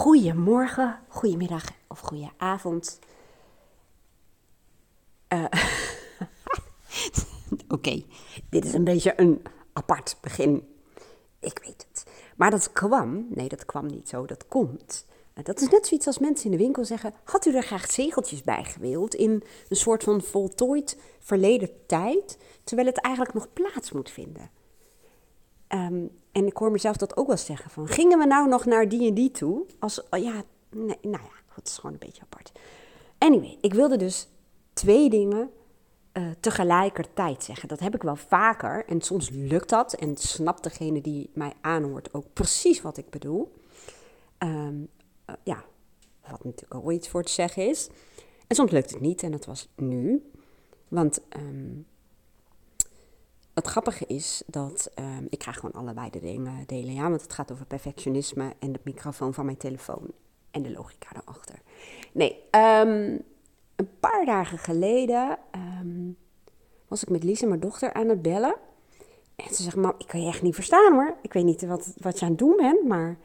Goedemorgen, goedemiddag of goedenavond. Uh, Oké, dit is een beetje een apart begin. Ik weet het. Maar dat kwam, nee dat kwam niet zo, dat komt. Dat is net zoiets als mensen in de winkel zeggen: Had u er graag zegeltjes bij gewild in een soort van voltooid verleden tijd, terwijl het eigenlijk nog plaats moet vinden? Um, en ik hoor mezelf dat ook wel zeggen van, gingen we nou nog naar die en die toe? Als, oh ja, nee, nou ja, het is gewoon een beetje apart. Anyway, ik wilde dus twee dingen uh, tegelijkertijd zeggen. Dat heb ik wel vaker en soms lukt dat en snapt degene die mij aanhoort ook precies wat ik bedoel. Um, uh, ja, wat natuurlijk ook iets voor te zeggen is. En soms lukt het niet en dat was nu. Want um, het grappige is dat um, ik krijg gewoon allebei de dingen delen. Ja, want het gaat over perfectionisme en de microfoon van mijn telefoon en de logica erachter. Nee, um, een paar dagen geleden um, was ik met Lisa, mijn dochter, aan het bellen. En ze zegt, mam, ik kan je echt niet verstaan hoor. Ik weet niet wat, wat je aan het doen bent, maar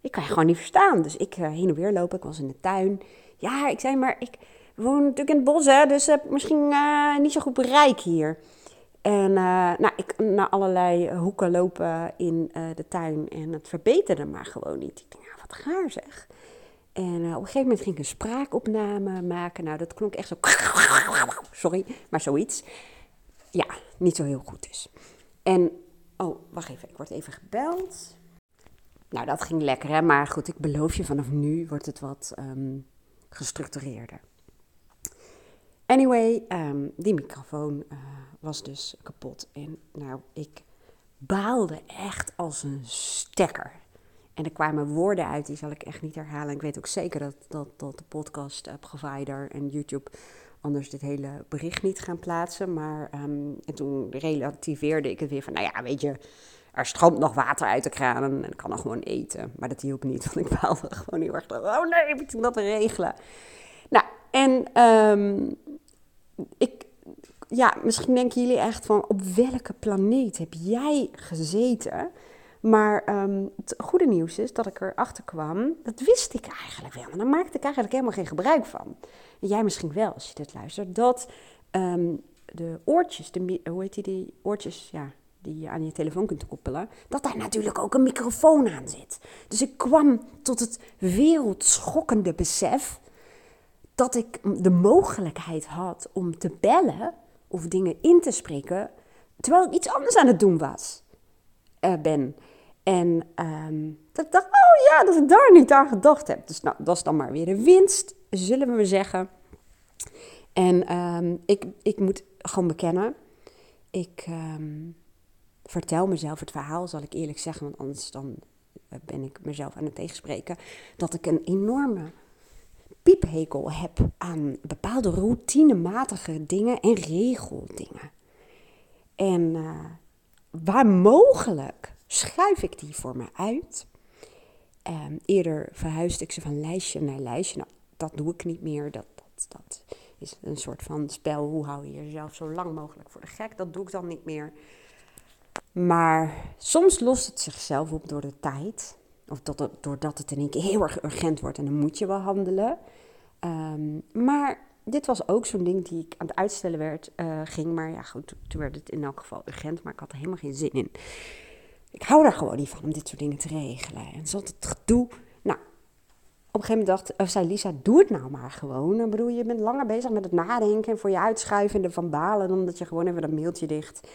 ik kan je gewoon niet verstaan. Dus ik uh, heen en weer lopen, ik was in de tuin. Ja, ik zei maar, ik woon natuurlijk in het bos hè, dus heb misschien uh, niet zo goed bereik hier. En uh, nou, ik naar allerlei hoeken lopen in uh, de tuin en het verbeterde maar gewoon niet. Ik ja, wat gaar zeg. En uh, op een gegeven moment ging ik een spraakopname maken. Nou, dat klonk echt zo... Sorry, maar zoiets. Ja, niet zo heel goed dus. En, oh, wacht even, ik word even gebeld. Nou, dat ging lekker, hè. Maar goed, ik beloof je, vanaf nu wordt het wat um, gestructureerder. Anyway, um, die microfoon uh, was dus kapot. En nou, ik baalde echt als een stekker. En er kwamen woorden uit, die zal ik echt niet herhalen. Ik weet ook zeker dat, dat, dat de podcast provider en YouTube anders dit hele bericht niet gaan plaatsen. Maar um, en toen relativeerde ik het weer van, nou ja, weet je, er stroomt nog water uit de kranen en ik kan nog gewoon eten. Maar dat hielp niet, want ik baalde gewoon heel erg. Oh nee, ik dat te regelen? Nou, en um, ik, ja, misschien denken jullie echt van op welke planeet heb jij gezeten? Maar het goede nieuws is dat ik erachter kwam, dat wist ik eigenlijk wel. En daar maakte ik eigenlijk helemaal geen gebruik van. Jij misschien wel, als je dit luistert, dat um, de oortjes, de, hoe heet die, die oortjes, ja, die je aan je telefoon kunt koppelen, dat daar natuurlijk ook een microfoon aan zit. Dus ik kwam tot het wereldschokkende besef dat ik de mogelijkheid had om te bellen of dingen in te spreken, terwijl ik iets anders aan het doen was, uh, ben. En um, dat ik dacht, oh ja, dat ik daar niet aan gedacht heb. Dus nou, dat is dan maar weer de winst, zullen we maar zeggen. En um, ik, ik moet gewoon bekennen, ik um, vertel mezelf het verhaal, zal ik eerlijk zeggen, want anders dan eh, ben ik mezelf aan het tegenspreken, dat ik een enorme piephekel heb aan bepaalde routinematige dingen en regeldingen. En uh, waar mogelijk schuif ik die voor me uit. Um, eerder verhuisde ik ze van lijstje naar lijstje. Nou, dat doe ik niet meer. Dat, dat, dat is een soort van spel. Hoe hou je jezelf zo lang mogelijk voor de gek? Dat doe ik dan niet meer. Maar soms lost het zichzelf op door de tijd. Of dat het, doordat het in één keer heel erg urgent wordt en dan moet je wel handelen. Um, maar dit was ook zo'n ding die ik aan het uitstellen werd, uh, ging. Maar ja, goed, toen werd het in elk geval urgent, maar ik had er helemaal geen zin in. Ik hou daar gewoon niet van om dit soort dingen te regelen. En zat het gedoe. Nou, op een gegeven moment dacht, of zei Lisa, doe het nou maar gewoon. Ik bedoel, je bent langer bezig met het nadenken en voor je uitschuiven en van balen, dan dat je gewoon even dat mailtje dicht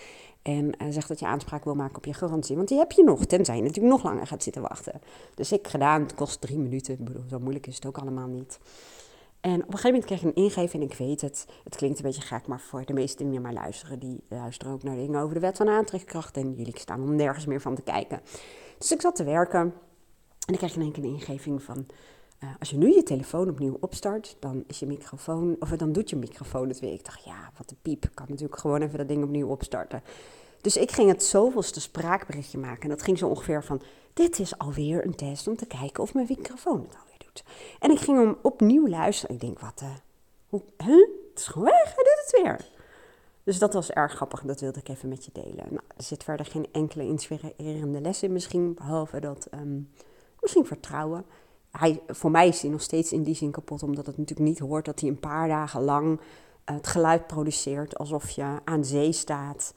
en uh, zegt dat je aanspraak wil maken op je garantie. Want die heb je nog, tenzij je natuurlijk nog langer gaat zitten wachten. Dus ik gedaan, het kost drie minuten. Ik bedoel, zo moeilijk is het ook allemaal niet. En op een gegeven moment kreeg ik een ingeving en ik weet het, het klinkt een beetje gek, maar voor de meesten die mij luisteren, die luisteren ook naar dingen over de wet van aantrekkracht en jullie staan om nergens meer van te kijken. Dus ik zat te werken en ik kreeg in één keer een ingeving van, uh, als je nu je telefoon opnieuw opstart, dan is je microfoon, of dan doet je microfoon het weer. Ik dacht, ja, wat een piep, ik kan natuurlijk gewoon even dat ding opnieuw opstarten. Dus ik ging het zoveelste spraakberichtje maken en dat ging zo ongeveer van, dit is alweer een test om te kijken of mijn microfoon het alweer doet. En ik ging hem opnieuw luisteren. Ik denk, wat, uh, hoe? Het is gewoon weg, hij doet het weer. Dus dat was erg grappig dat wilde ik even met je delen. Nou, er zit verder geen enkele inspirerende les in misschien, behalve dat um, misschien vertrouwen. Hij, voor mij is hij nog steeds in die zin kapot, omdat het natuurlijk niet hoort dat hij een paar dagen lang het geluid produceert alsof je aan zee staat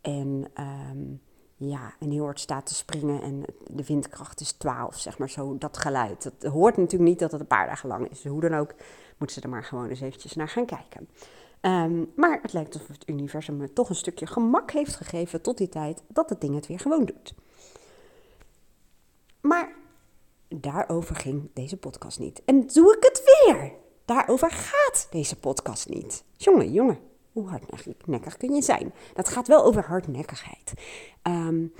en, um, ja, en heel hard staat te springen en de windkracht is 12, zeg maar zo, dat geluid. Het hoort natuurlijk niet dat het een paar dagen lang is. hoe dan ook, moeten ze er maar gewoon eens eventjes naar gaan kijken. Ehm, maar het lijkt alsof het universum me toch een stukje gemak heeft gegeven tot die tijd dat het ding het weer gewoon doet. Maar daarover ging deze podcast niet. En doe ik het weer. Daarover gaat deze podcast niet. Jongen, jongen, hoe hardnekkig kun je zijn? Dat gaat wel over hardnekkigheid. Um,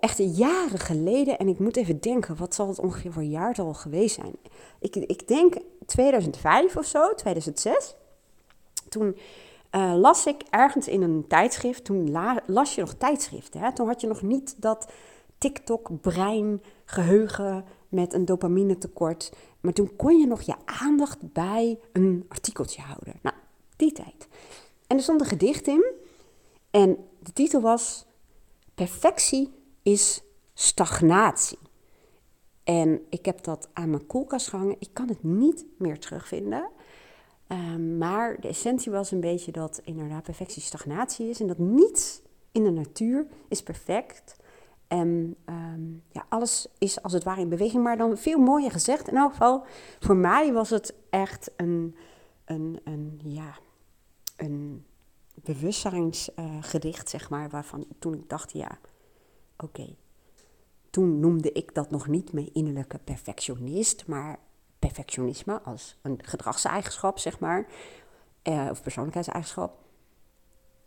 echt jaren geleden, en ik moet even denken, wat zal het ongeveer voor jaartal geweest zijn? Ik, ik denk 2005 of zo, 2006. Toen uh, las ik ergens in een tijdschrift, toen las je nog tijdschriften. Hè? Toen had je nog niet dat TikTok-brein, geheugen met een dopamine tekort. Maar toen kon je nog je aandacht bij een artikeltje houden. Nou, die tijd. En er stond een gedicht in. En de titel was Perfectie is stagnatie. En ik heb dat aan mijn koelkast gehangen. Ik kan het niet meer terugvinden. Um, maar de essentie was een beetje dat inderdaad perfectie stagnatie is. En dat niets in de natuur is perfect. En um, ja, alles is als het ware in beweging, maar dan veel mooier gezegd. In elk geval, voor mij was het echt een, een, een, ja, een bewustzijnsgedicht, zeg maar, waarvan toen ik dacht, ja, oké. Toen noemde ik dat nog niet mijn innerlijke perfectionist, maar perfectionisme als een gedragseigenschap, zeg maar, uh, of persoonlijkheidseigenschap.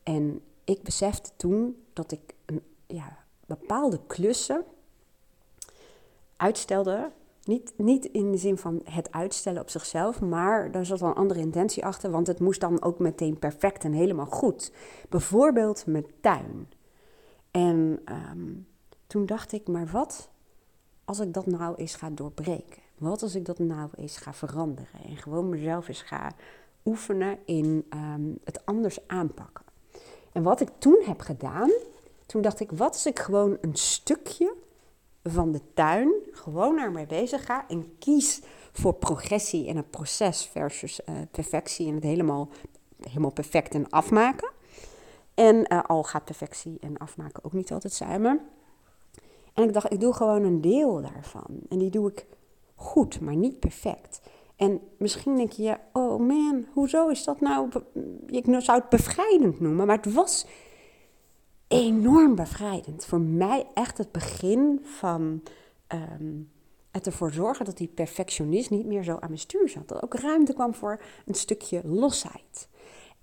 En ik besefte toen dat ik een, ja, bepaalde klussen uitstelde. Niet, niet in de zin van het uitstellen op zichzelf, maar daar zat een andere intentie achter, want het moest dan ook meteen perfect en helemaal goed. Bijvoorbeeld mijn tuin. En ehm, toen dacht ik, maar wat als ik dat nou eens ga doorbreken? Wat als ik dat nou eens ga veranderen en gewoon mezelf eens ga oefenen in ehm, het anders aanpakken? En wat ik toen heb gedaan, toen dacht ik, wat als ik gewoon een stukje van de tuin gewoon ermee bezig ga en kies voor progressie en het proces versus uh, perfectie en het helemaal, helemaal perfect en afmaken. En uh, al gaat perfectie en afmaken ook niet altijd samen. En ik dacht, ik doe gewoon een deel daarvan. En die doe ik goed, maar niet perfect. En misschien denk je, oh man, hoezo is dat nou? Ik zou het bevrijdend noemen, maar het was enorm bevrijdend. Voor mij echt het begin van um, het ervoor zorgen dat die perfectionist niet meer zo aan mijn stuur zat. Dat ook ruimte kwam voor een stukje losheid.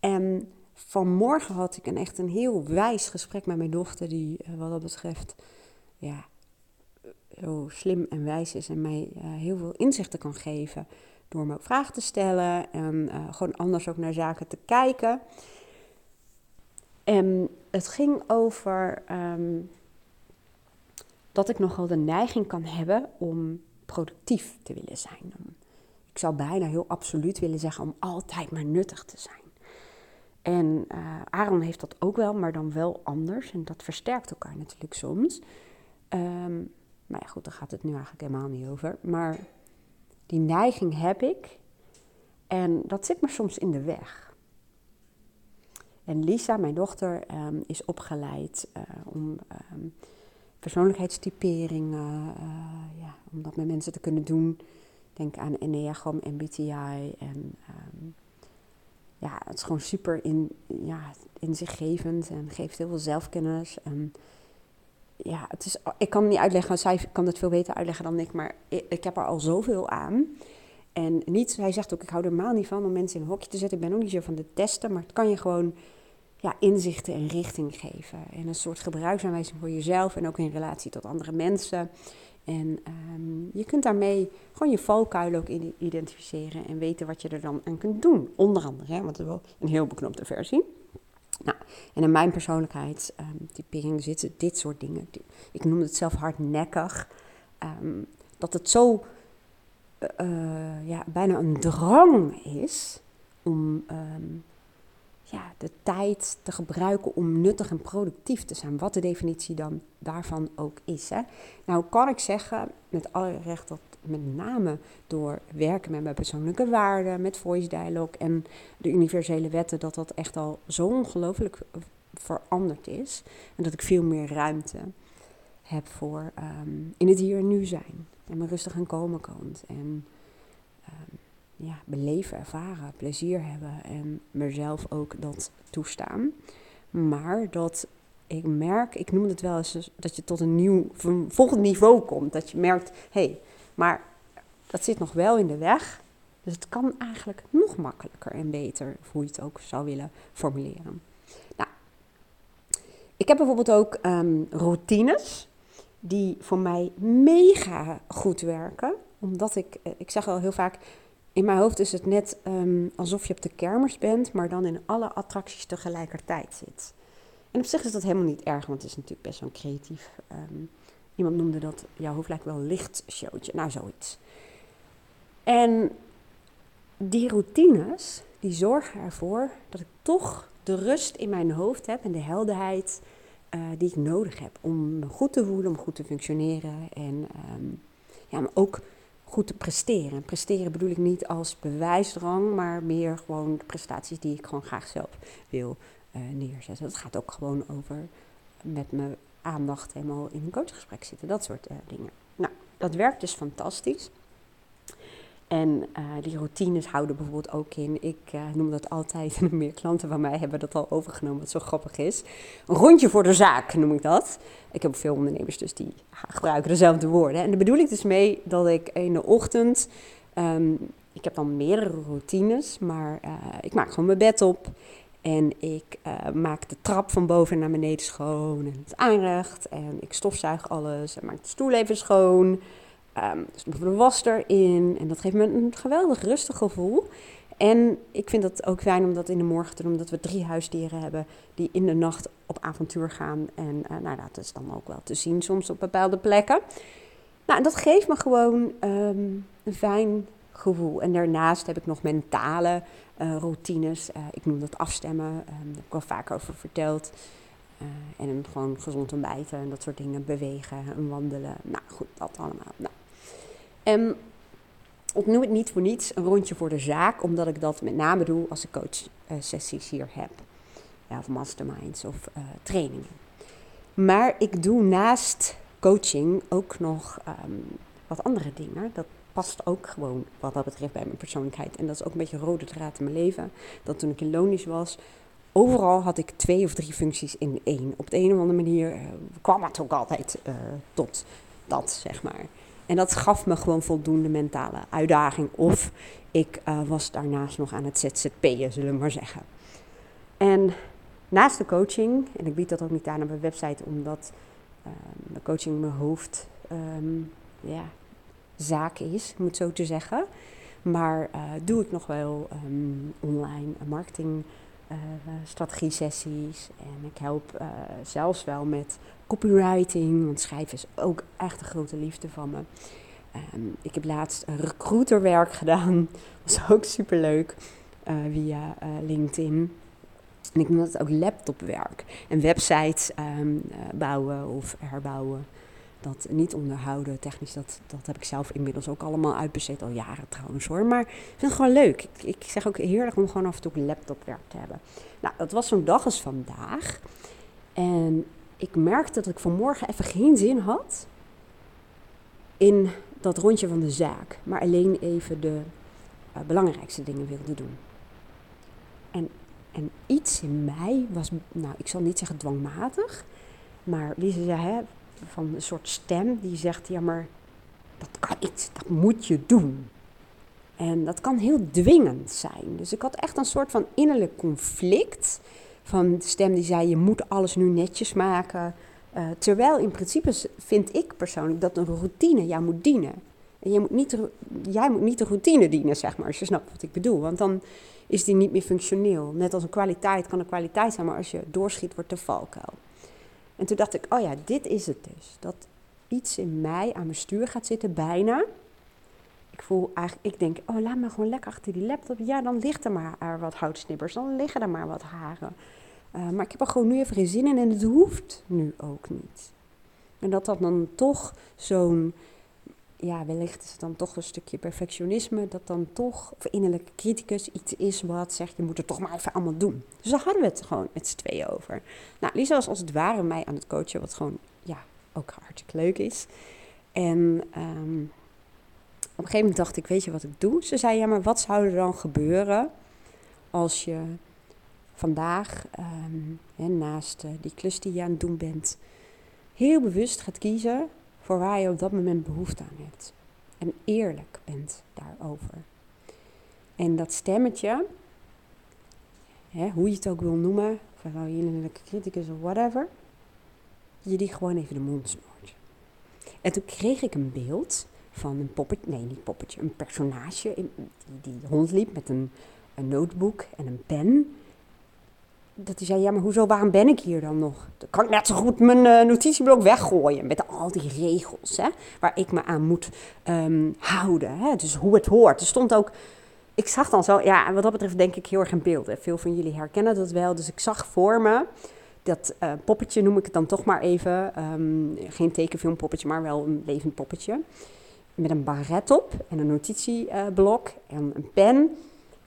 En vanmorgen had ik een echt een heel wijs gesprek met mijn dochter, die uh, wat dat betreft ja, zo slim en wijs is en mij uh, heel veel inzichten kan geven. Door me vragen te stellen en uh, gewoon anders ook naar zaken te kijken. En het ging over um, dat ik nogal de neiging kan hebben om productief te willen zijn. ik zou bijna heel absoluut willen zeggen om altijd maar nuttig te zijn. En uh, Aaron heeft dat ook wel, maar dan wel anders. En dat versterkt elkaar natuurlijk soms. Um, maar ja, goed, daar gaat het nu eigenlijk helemaal niet over. Maar die neiging heb ik. En dat zit me soms in de weg. En Lisa, mijn dochter, um, is opgeleid uh, om um, persoonlijkheidstyperingen, uh, ja, om dat met mensen te kunnen doen. Denk aan Enneagram, MBTI en um, ja, het is gewoon super in, ja, inzichtgevend en geeft heel veel zelfkennis. En ja, het is, ik kan het niet uitleggen, zij kan het veel beter uitleggen dan ik, maar ik heb er al zoveel aan. En niet, zij zegt ook, ik hou er helemaal niet van om mensen in een hokje te zetten. Ik ben ook niet zo van de testen, maar het kan je gewoon ja, inzichten en richting geven. En een soort gebruiksaanwijzing voor jezelf en ook in relatie tot andere mensen. En um, je kunt daarmee gewoon je valkuil ook identificeren en weten wat je er dan aan kunt doen. Onder andere, hè, want het is wel een heel beknopte versie. Nou, en in mijn persoonlijkheidstypering ehm, um, zitten dit soort dingen. Ik noem het zelf hardnekkig. Um, dat het zo uh, ja, bijna een drang is om um, ja, de tijd te gebruiken om nuttig en productief te zijn. Wat de definitie dan daarvan ook is. Hè. Nou kan ik zeggen, met alle recht, dat met name door werken met mijn persoonlijke waarden, met voice dialogue en de universele wetten, dat dat echt al zo ongelooflijk veranderd is. En dat ik veel meer ruimte heb voor ehm, in het hier en nu zijn. En me rustig aan komen kan. En um, ja, beleven, ervaren, plezier hebben en mezelf ook dat toestaan. Maar dat ik merk, ik noem het wel eens, dus dat je tot een nieuw, volgend niveau komt. Dat je merkt, hé, hey, maar dat zit nog wel in de weg. Dus het kan eigenlijk nog makkelijker en beter, hoe je het ook zou willen formuleren. Nou, ik heb bijvoorbeeld ook um, routines die voor mij mega goed werken. Omdat ik, eh, ik zeg al heel vaak, in mijn hoofd is het net um, alsof je op de kermis bent, maar dan in alle attracties tegelijkertijd zit. En op zich is dat helemaal niet erg, want het is natuurlijk best wel creatief. Um, iemand noemde dat, jouw hoofd lijkt wel een lichtshowtje. Nou, zoiets. En die routines, die zorgen ervoor dat ik toch de rust in mijn hoofd heb en de helderheid uh, die ik nodig heb om me goed te voelen, om goed te functioneren en um, ja, maar ook goed te presteren. Presteren bedoel ik niet als bewijsdrang, maar meer gewoon de prestaties die ik gewoon graag zelf wil uh, neerzetten. Dat gaat ook gewoon over met mijn aandacht helemaal in een coachgesprek zitten, dat soort uh, dingen. Nou, dat werkt dus fantastisch. En uh, die routines houden bijvoorbeeld ook in, ik uh, noem dat altijd, en meer klanten van mij hebben dat al overgenomen, wat zo grappig is. Een rondje voor de zaak noem ik dat. Ik heb veel ondernemers dus die gebruiken dezelfde woorden. En daar bedoel ik dus mee dat ik in de ochtend, um, ik heb dan meerdere routines, maar uh, ik maak gewoon mijn bed op. En ik maak de trap van boven naar beneden schoon en het aanrecht. En ik stofzuig alles en maak de stoel even schoon. Um, dus de was erin en dat geeft me een geweldig rustig gevoel. En ik vind het ook fijn om dat in de morgen te doen, omdat we drie huisdieren hebben die in de nacht op avontuur gaan. En uh, nou, dat is dan ook wel te zien soms op bepaalde plekken. Nou, dat geeft me gewoon um, een fijn gevoel. En daarnaast heb ik nog mentale uh, routines. Uh, ik noem dat afstemmen, um, daar heb ik wel vaak over verteld. en gewoon gezond ontbijten en dat soort dingen, bewegen en wandelen. Nou goed, dat allemaal. Nou, en ik noem het niet voor niets een rondje voor de zaak, omdat ik dat met name doe als ik coachsessies hier heb. Ja, of masterminds of uh, trainingen. Maar ik doe naast coaching ook nog um, wat andere dingen. Dat past ook gewoon wat dat betreft bij mijn persoonlijkheid. En dat is ook een beetje rode draad in mijn leven. Dat toen ik in Lonisch was, overal had ik twee of drie functies in één. Op de een of andere manier uh, kwam het ook altijd tot dat, zeg maar. En dat gaf me gewoon voldoende mentale uitdaging. Of ik uh, was daarnaast nog aan het ZZP'en, zullen we maar zeggen. En naast de coaching, en ik bied dat ook niet aan op mijn website, omdat uh, de coaching mijn hoofd um, ja, zaak is, moet zo te zeggen. Maar uh, doe ik nog wel um, online marketing uh, strategie sessies. En ik help uh, zelfs wel met copywriting, want schrijven is ook echt een grote liefde van me. Um, ik heb laatst recruiterwerk gedaan, was ook super leuk, uh, via LinkedIn. En ik noem dat ook laptopwerk. En websites um, bouwen of herbouwen dat niet onderhouden, technisch, dat, dat heb ik zelf inmiddels ook allemaal uitbesteed, al jaren trouwens hoor. Maar ik vind het gewoon leuk. Ik, ik zeg ook heerlijk om gewoon af en toe een laptopwerk te hebben. Nou, dat was zo'n dag als vandaag. En ik merkte dat ik vanmorgen even geen zin had in dat rondje van de zaak, maar alleen even de uh, belangrijkste dingen wilde doen. En, en iets in mij was, nou, ik zal niet zeggen dwangmatig, maar wie ze zei, hè, van een soort stem die zegt: Ja, maar dat kan niet, dat moet je doen. En dat kan heel dwingend zijn. Dus ik had echt een soort van innerlijk conflict. Van de stem die zei: Je moet alles nu netjes maken. Uh, terwijl in principe vind ik persoonlijk dat een routine jou moet dienen. En moet, niet, jij moet niet de routine dienen, zeg maar, als je snapt wat ik bedoel. Want dan is die niet meer functioneel. Net als een kwaliteit kan een kwaliteit zijn, maar als je doorschiet, wordt de valkuil. En toen dacht ik, oh ja, dit is het dus. Dat iets in mij aan mijn stuur gaat zitten, bijna. Ik voel eigenlijk, ik denk, oh laat me gewoon lekker achter die laptop. Ja, dan ligt er maar wat houtsnippers, dan liggen er maar wat haren. Eh, maar ik heb er gewoon nu even geen zin in en het hoeft nu ook niet. En dat dat dan toch zo'n, ja, wellicht is het dan toch een stukje perfectionisme, dat dan toch, of innerlijke criticus, iets is wat zegt, je moet het toch maar even allemaal doen. Dus daar hadden we het gewoon met z'n tweeën over. Nou, Lisa was als het ware mij aan het coachen, wat gewoon, ja, ook hartstikke leuk is. En ehm, op een gegeven moment dacht ik, weet je wat ik doe? Ze zei, ja, maar wat zou er dan gebeuren als je vandaag, um, naast uh, die klus die je aan het doen bent, heel bewust gaat kiezen voor waar je op dat moment behoefte aan hebt. En eerlijk bent daarover. En dat stemmetje, hè, hoe je het ook wil noemen, of nou innerlijke criticus of whatever, je die gewoon even de mond snoert. En toen kreeg ik een beeld van een poppetje, nee niet poppetje, een personage die, die rondliep met een, een notebook en een pen dat hij zei, ja, maar hoezo, waarom ben ik hier dan nog? Dan kan ik net zo goed mijn uh, notitieblok weggooien met al die regels hè, waar ik me aan moet ehm, houden. Hè, dus hoe het hoort. Er stond ook, ik zag dan zo, ja, wat dat betreft denk ik heel erg in beeld. Veel van jullie herkennen dat wel. Dus ik zag voor me, dat uh, poppetje noem ik het dan toch maar even. Um, geen tekenfilmpoppetje, maar wel een levend poppetje. Met een baret op en een notitieblok en een pen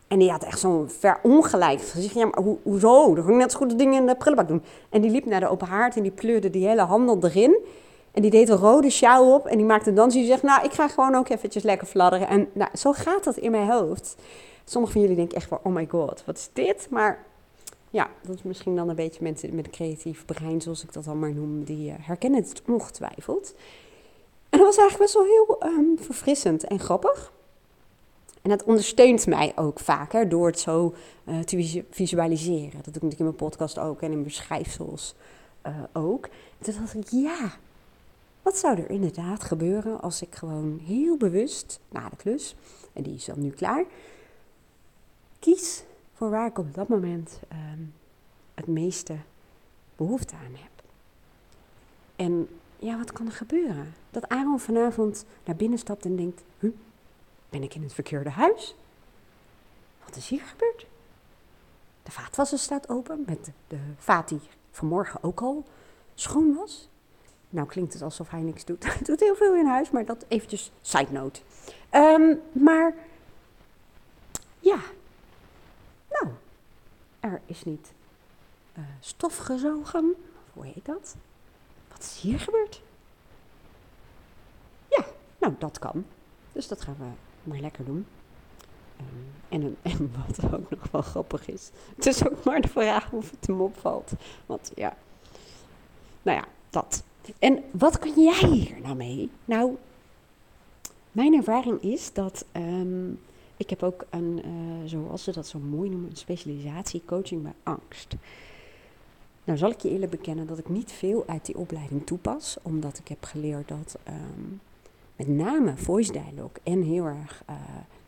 en die had echt zo'n verongelijkt gezicht. Ja, maar ho hoezo? Dan ging net zo goed de dingen in de prullenbak doen. En die liep naar de open haard en die pleurde die hele handel erin. En die deed een rode sjaal op en die maakte dan die zegt, nou, ik ga gewoon ook eventjes lekker fladderen. En nou, zo gaat dat in mijn hoofd. Sommigen van jullie denken echt oh my god, wat is dit? Maar ja, dat is misschien dan een beetje mensen met een creatief brein, zoals ik dat dan maar noem, die uh, herkennen het ongetwijfeld. En dat was eigenlijk best wel heel um, verfrissend en grappig. En dat ondersteunt mij ook vaker door het zo uh, te visualiseren. Dat doe ik natuurlijk in mijn podcast ook en in mijn schrijfsels uh, ook. En toen dacht ik, ja, wat zou er inderdaad gebeuren als ik gewoon heel bewust na de klus, en die is dan nu klaar, kies voor waar ik op dat moment um, het meeste behoefte aan heb. En ja, wat kan er gebeuren? Dat Aaron vanavond naar binnen stapt en denkt, huh, ben ik in het verkeerde huis? Wat is hier gebeurd? De vaatwasser staat open met de vaat die vanmorgen ook al schoon was. Nou klinkt het alsof hij niks doet. Hij doet heel veel in huis, maar dat eventjes side note. Ehm, maar ja, nou, er is niet uh, stof gezogen. Hoe heet dat? Wat is hier gebeurd? Ja, nou dat kan. Dus dat gaan we maar lekker doen. Um, en, en wat ook nog wel grappig is. Het is ook maar de vraag of het hem opvalt. Want ja, nou ja, dat. En wat kan jij hier nou mee? Nou, mijn ervaring is dat um, ik heb ook een, uh, zoals ze dat zo mooi noemen, een specialisatie coaching bij angst. Nou zal ik je eerlijk bekennen dat ik niet veel uit die opleiding toepas, omdat ik heb geleerd dat um, met name voice dialogue en heel erg uh,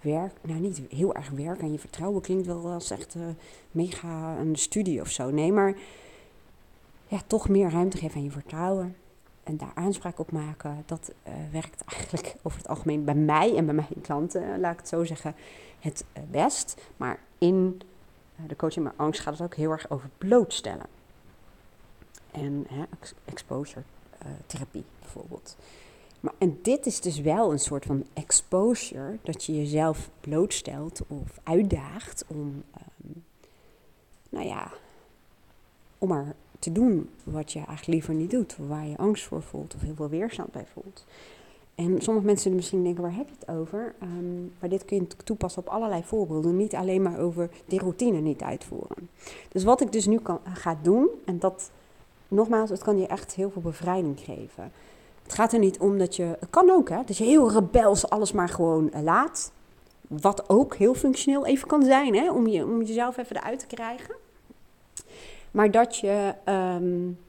werk, nou niet heel erg werk aan je vertrouwen klinkt wel als echt uh, mega een studie of zo. Nee, maar ja, toch meer ruimte geven aan je vertrouwen en daar aanspraak op maken. Dat uh, werkt eigenlijk over het algemeen bij mij en bij mijn klanten, laat ik het zo zeggen, het best. Maar in de coaching met angst gaat het ook heel erg over blootstellen. En hè, exposure therapie bijvoorbeeld. Maar, en dit is dus wel een soort van exposure, dat je jezelf blootstelt of uitdaagt om, um, nou ja, om maar te doen wat je eigenlijk liever niet doet, waar je angst voor voelt of heel veel weerstand bij voelt. En sommige mensen misschien denken, waar heb je het over? Um, maar dit kun je toepassen op allerlei voorbeelden, niet alleen maar over die routine niet uitvoeren. Dus wat ik dus nu kan, ga doen, en dat, nogmaals, het kan je echt heel veel bevrijding geven. Het gaat er niet om dat je. Het kan ook, hè? Dat je heel rebels alles maar gewoon eh, laat. Wat ook heel functioneel even kan zijn, hè? Om, je, om jezelf even eruit te krijgen. Maar dat je um,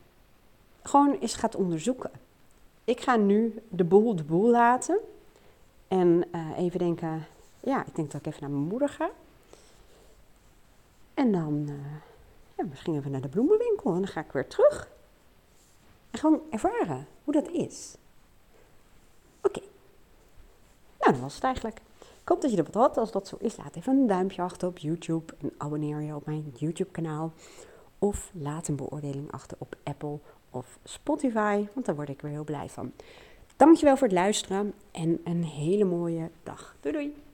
gewoon eens gaat onderzoeken. Ik ga nu de boel de boel laten. En uh, even denken, ja, ik denk dat ik even naar mijn moeder ga. En dan, uh, ja, misschien even naar de bloemenwinkel en dan ga ik weer terug. En gewoon ervaren hoe dat is. Oké. Nou, dat was het eigenlijk. Ik hoop dat je er wat had. Als dat zo is, laat even een duimpje achter op YouTube. En abonneer je op mijn YouTube kanaal. Of laat een beoordeling achter op Apple of Spotify. Want daar word ik weer heel blij van. Dankjewel voor het luisteren en een hele mooie dag. Doei doei!